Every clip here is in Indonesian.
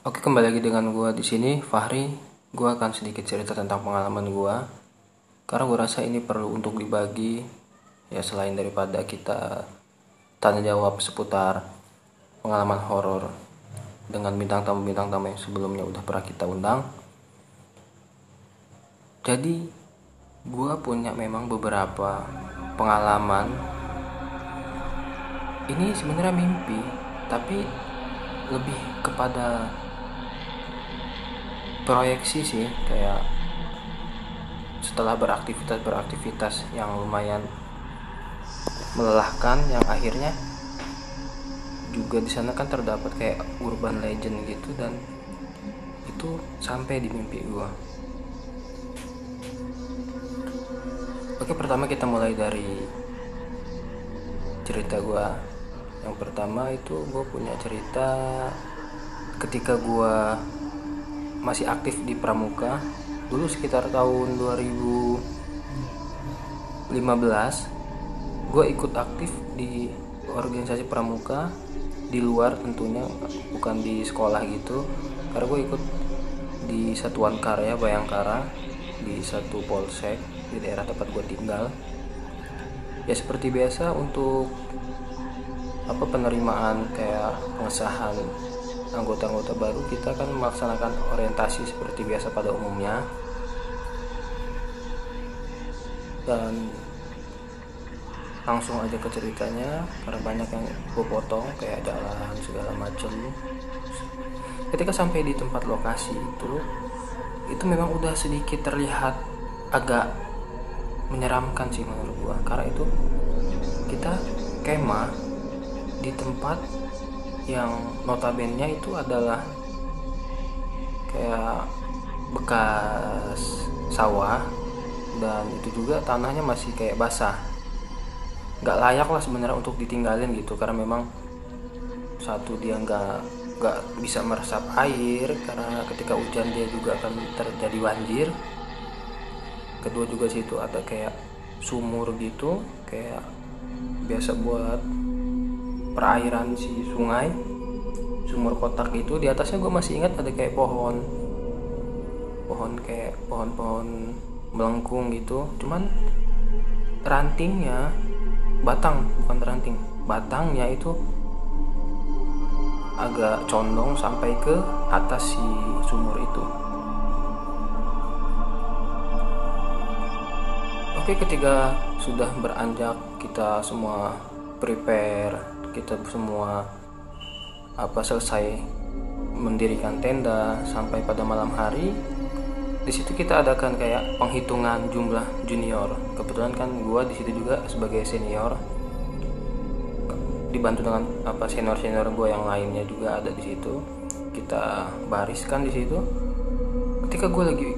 Oke kembali lagi dengan gue di sini Fahri. Gue akan sedikit cerita tentang pengalaman gue. Karena gue rasa ini perlu untuk dibagi. Ya selain daripada kita tanya jawab seputar pengalaman horor dengan bintang tamu bintang tamu yang sebelumnya udah pernah kita undang. Jadi gue punya memang beberapa pengalaman. Ini sebenarnya mimpi, tapi lebih kepada proyeksi sih kayak setelah beraktivitas beraktivitas yang lumayan melelahkan yang akhirnya juga di sana kan terdapat kayak urban legend gitu dan itu sampai di mimpi gua. Oke pertama kita mulai dari cerita gua. Yang pertama itu gue punya cerita ketika gue masih aktif di Pramuka. Dulu sekitar tahun 2015 gue ikut aktif di organisasi Pramuka di luar tentunya bukan di sekolah gitu. Karena gue ikut di satuan karya Bayangkara di satu polsek di daerah tempat gue tinggal. Ya seperti biasa untuk apa penerimaan kayak pengesahan anggota-anggota baru kita kan melaksanakan orientasi seperti biasa pada umumnya. Dan langsung aja ke ceritanya karena banyak yang gue potong kayak jalan segala macem. Ketika sampai di tempat lokasi itu itu memang udah sedikit terlihat agak menyeramkan sih menurut gua. Karena itu kita kemah di tempat yang notabene itu adalah kayak bekas sawah dan itu juga tanahnya masih kayak basah. Nggak layak lah sebenarnya untuk ditinggalin gitu karena memang satu dia nggak nggak bisa meresap air karena ketika hujan dia juga akan terjadi banjir. Kedua juga situ ada kayak sumur gitu kayak biasa buat perairan si sungai sumur kotak itu di atasnya gue masih ingat ada kayak pohon. Pohon kayak pohon-pohon melengkung gitu. Cuman rantingnya batang bukan ranting. Batangnya itu agak condong sampai ke atas si sumur itu. Oke ketika sudah beranjak kita semua prepare kita semua apa selesai mendirikan tenda sampai pada malam hari di situ kita adakan kayak penghitungan jumlah junior. Kebetulan kan gue di situ juga sebagai senior. Dibantu dengan apa senior senior gue yang lainnya juga ada di situ. Kita bariskan di situ. Ketika gue lagi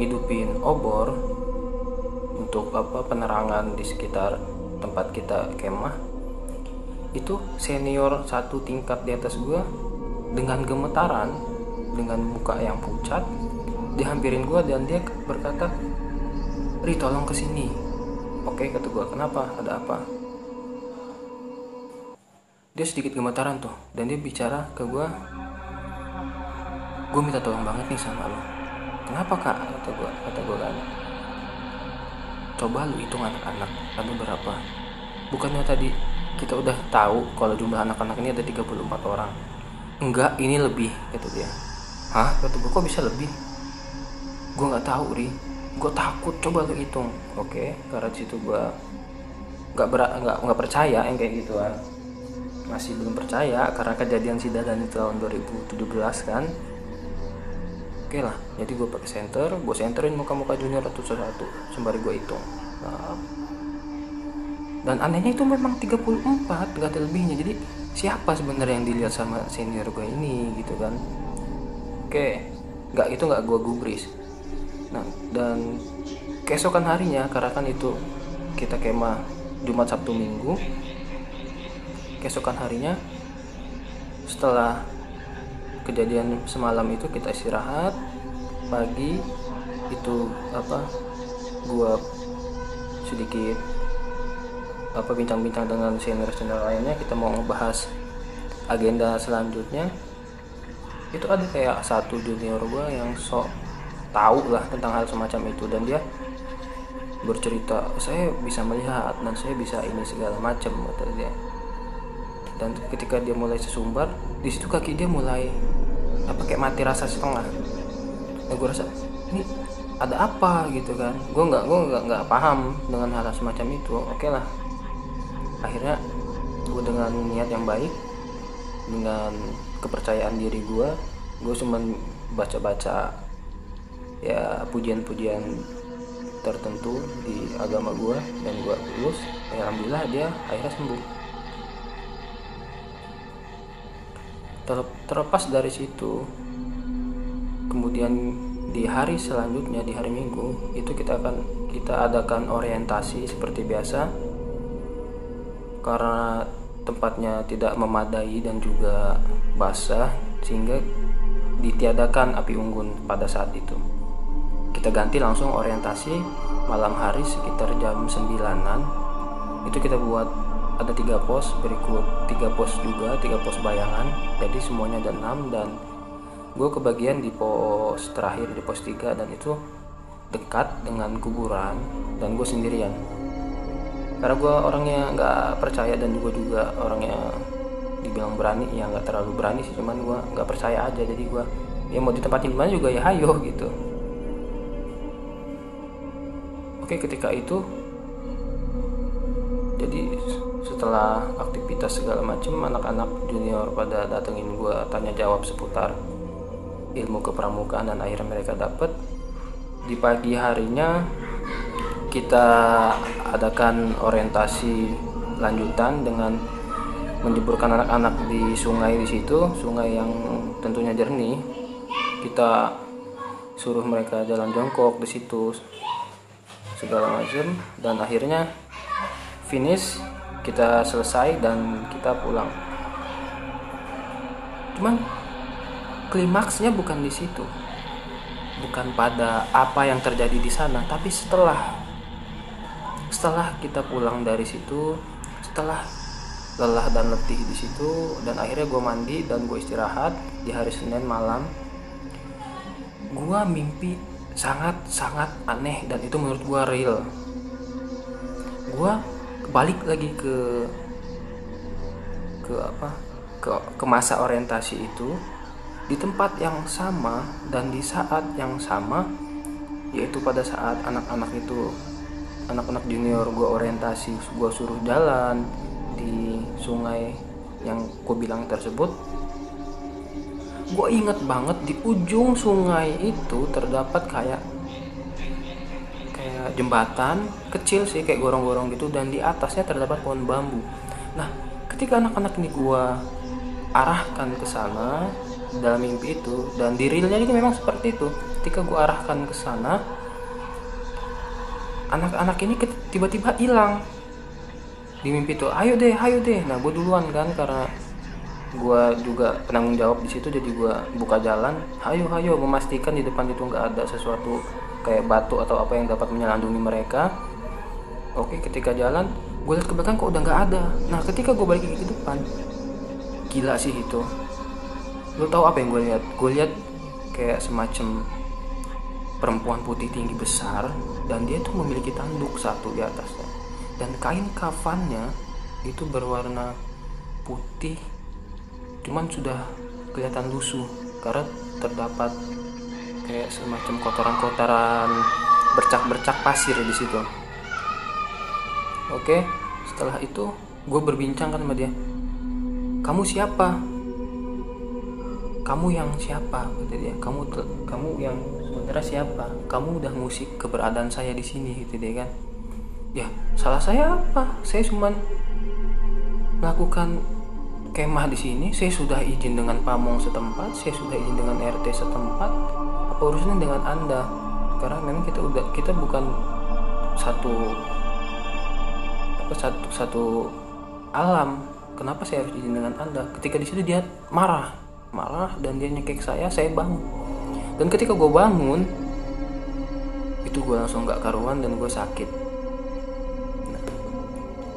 ngidupin obor untuk apa penerangan di sekitar tempat kita kemah itu senior satu tingkat di atas gue dengan gemetaran dengan muka yang pucat dihampirin gue dan dia berkata Ri tolong ke sini oke kata gue kenapa? Ada apa? Dia sedikit gemetaran tuh dan dia bicara ke gue gue minta tolong banget nih sama lo. Kenapa kak? kata gue kata gue kan. Coba lu hitung anak-anak ada berapa? Bukannya tadi kita udah tahu kalau jumlah anak-anak ini ada 34 orang. Enggak ini lebih kata dia. Hah? Kata gue kok bisa lebih? Gue nggak tahu ri. Gue takut coba lu hitung. Oke karena situ gue nggak nggak nggak percaya yang kayak gituan. Masih belum percaya karena kejadian si Dadan itu tahun 2017 kan? Oke lah jadi gue pakai center gue centerin muka-muka junior satu satu sembari gue hitung. Nah, dan anehnya itu memang 34 gak ada lebihnya. Jadi siapa sebenarnya yang dilihat sama senior gue ini gitu kan? Oke nggak itu nggak gue gubris. Nah dan keesokan harinya karena kan itu kita kemah Jumat Sabtu Minggu keesokan harinya setelah kejadian semalam itu kita istirahat pagi itu apa gua sedikit apa bincang-bincang dengan senior-senior lainnya kita mau ngebahas agenda selanjutnya. Itu ada kayak satu junior gue yang sok tahu lah tentang hal semacam itu dan dia bercerita saya bisa melihat dan saya bisa ini segala macam kata dia. Dan ketika dia mulai sesumbar di situ kaki dia mulai apa kayak mati rasa setengah. Dan gue rasa ini ada apa? Gitu kan. Gue nggak gue nggak nggak paham dengan hal semacam itu. Oke lah akhirnya gue dengan niat yang baik dengan kepercayaan diri gue gue cuman baca-baca ya pujian-pujian tertentu di agama gue dan gue lulus ya alhamdulillah dia akhirnya sembuh. Terlepas dari situ kemudian di hari selanjutnya di hari minggu itu kita akan kita adakan orientasi seperti biasa karena tempatnya tidak memadai dan juga basah sehingga ditiadakan api unggun pada saat itu. Kita ganti langsung orientasi malam hari sekitar jam 9an itu kita buat ada tiga pos berikut tiga pos juga tiga pos bayangan. Jadi semuanya ada enam dan gue kebagian di pos terakhir di pos 3 dan itu dekat dengan kuburan. Dan gue sendirian karena gue orangnya nggak percaya dan juga juga orangnya dibilang berani ya nggak terlalu berani sih cuman gue nggak percaya aja. Jadi gue ya mau ditempatin mana juga ya hayo gitu. Oke ketika itu jadi setelah aktivitas segala macam anak-anak junior pada datengin gue tanya jawab seputar ilmu kepramukaan dan akhirnya mereka dapat di pagi harinya kita adakan orientasi lanjutan dengan menjeburkan anak-anak di sungai di situ sungai yang tentunya jernih. Kita suruh mereka jalan jongkok di situ segala macam. Dan akhirnya finish kita selesai dan kita pulang. Cuman klimaksnya bukan di situ. Bukan pada apa yang terjadi di sana tapi setelah setelah kita pulang dari situ setelah lelah dan letih di situ dan akhirnya gue mandi dan gue istirahat di hari Senin malam gue mimpi sangat sangat aneh dan itu menurut gue real. Gue balik lagi ke ke apa? Ke ke masa orientasi itu di tempat yang sama dan di saat yang sama yaitu pada saat anak-anak itu anak-anak junior gue orientasi gue suruh jalan di sungai yang gue bilang tersebut gue inget banget di ujung sungai itu terdapat kayak kayak jembatan kecil sih kayak gorong-gorong gitu dan di atasnya terdapat pohon bambu. Nah ketika anak-anak ini gue arahkan ke sana dalam mimpi itu dan di realnya memang seperti itu. Ketika gue arahkan ke sana anak-anak ini tiba-tiba hilang. Di mimpi tuh ayo deh ayo deh. Nah gue duluan kan karena gue juga penanggung jawab di situ jadi gue buka jalan ayo ayo memastikan di depan itu nggak ada sesuatu kayak batu atau apa yang dapat menyelandungi mereka. Oke ketika jalan gue lihat ke belakang kok udah nggak ada. Nah ketika gue balik ke depan gila sih itu. Lo tau apa yang gue lihat? Gue lihat kayak semacam perempuan putih tinggi besar dan dia tuh memiliki tanduk satu di atasnya. Dan kain kafannya itu berwarna putih cuman sudah kelihatan lusuh karena terdapat kayak semacam kotoran-kotoran bercak-bercak pasir di situ. Oke setelah itu gue berbincang kan sama dia. Kamu siapa? Kamu yang siapa? kata dia. Kamu kamu yang saudara siapa? Kamu udah musik keberadaan saya di sini gitu deh kan. Ya salah saya apa? Saya cuma melakukan kemah di sini. Saya sudah izin dengan pamong setempat saya sudah izin dengan RT setempat. Apa urusannya dengan anda? Karena memang kita udah kita bukan satu apa satu satu alam. Kenapa saya harus izin dengan anda? Ketika di situ dia marah. Marah dan dia nyekek saya saya bangun dan ketika gue bangun itu gue langsung gak karuan dan gue sakit. Nah,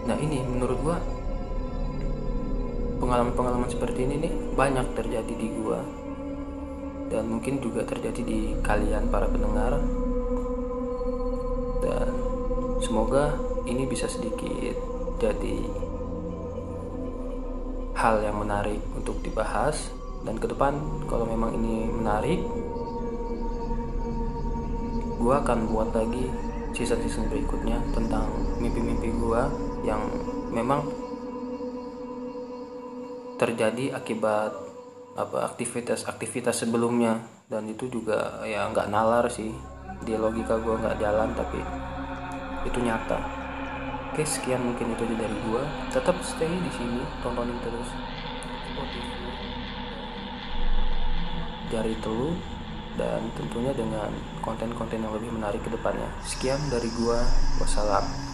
nah ini menurut gue pengalaman-pengalaman seperti ini nih banyak terjadi di gue dan mungkin juga terjadi di kalian para pendengar. Dan semoga ini bisa sedikit jadi hal yang menarik untuk dibahas. Dan ke depan kalau memang ini menarik gue akan buat lagi season-season berikutnya tentang mimpi-mimpi gue yang memang terjadi akibat apa aktivitas-aktivitas sebelumnya. Dan itu juga ya nggak nalar sih. Di logika gue nggak jalan tapi itu nyata. Oke sekian mungkin itu dari gue tetap stay di sini tontonin terus. Jari telu dan tentunya dengan konten-konten yang lebih menarik ke depannya. Sekian dari gue wassalam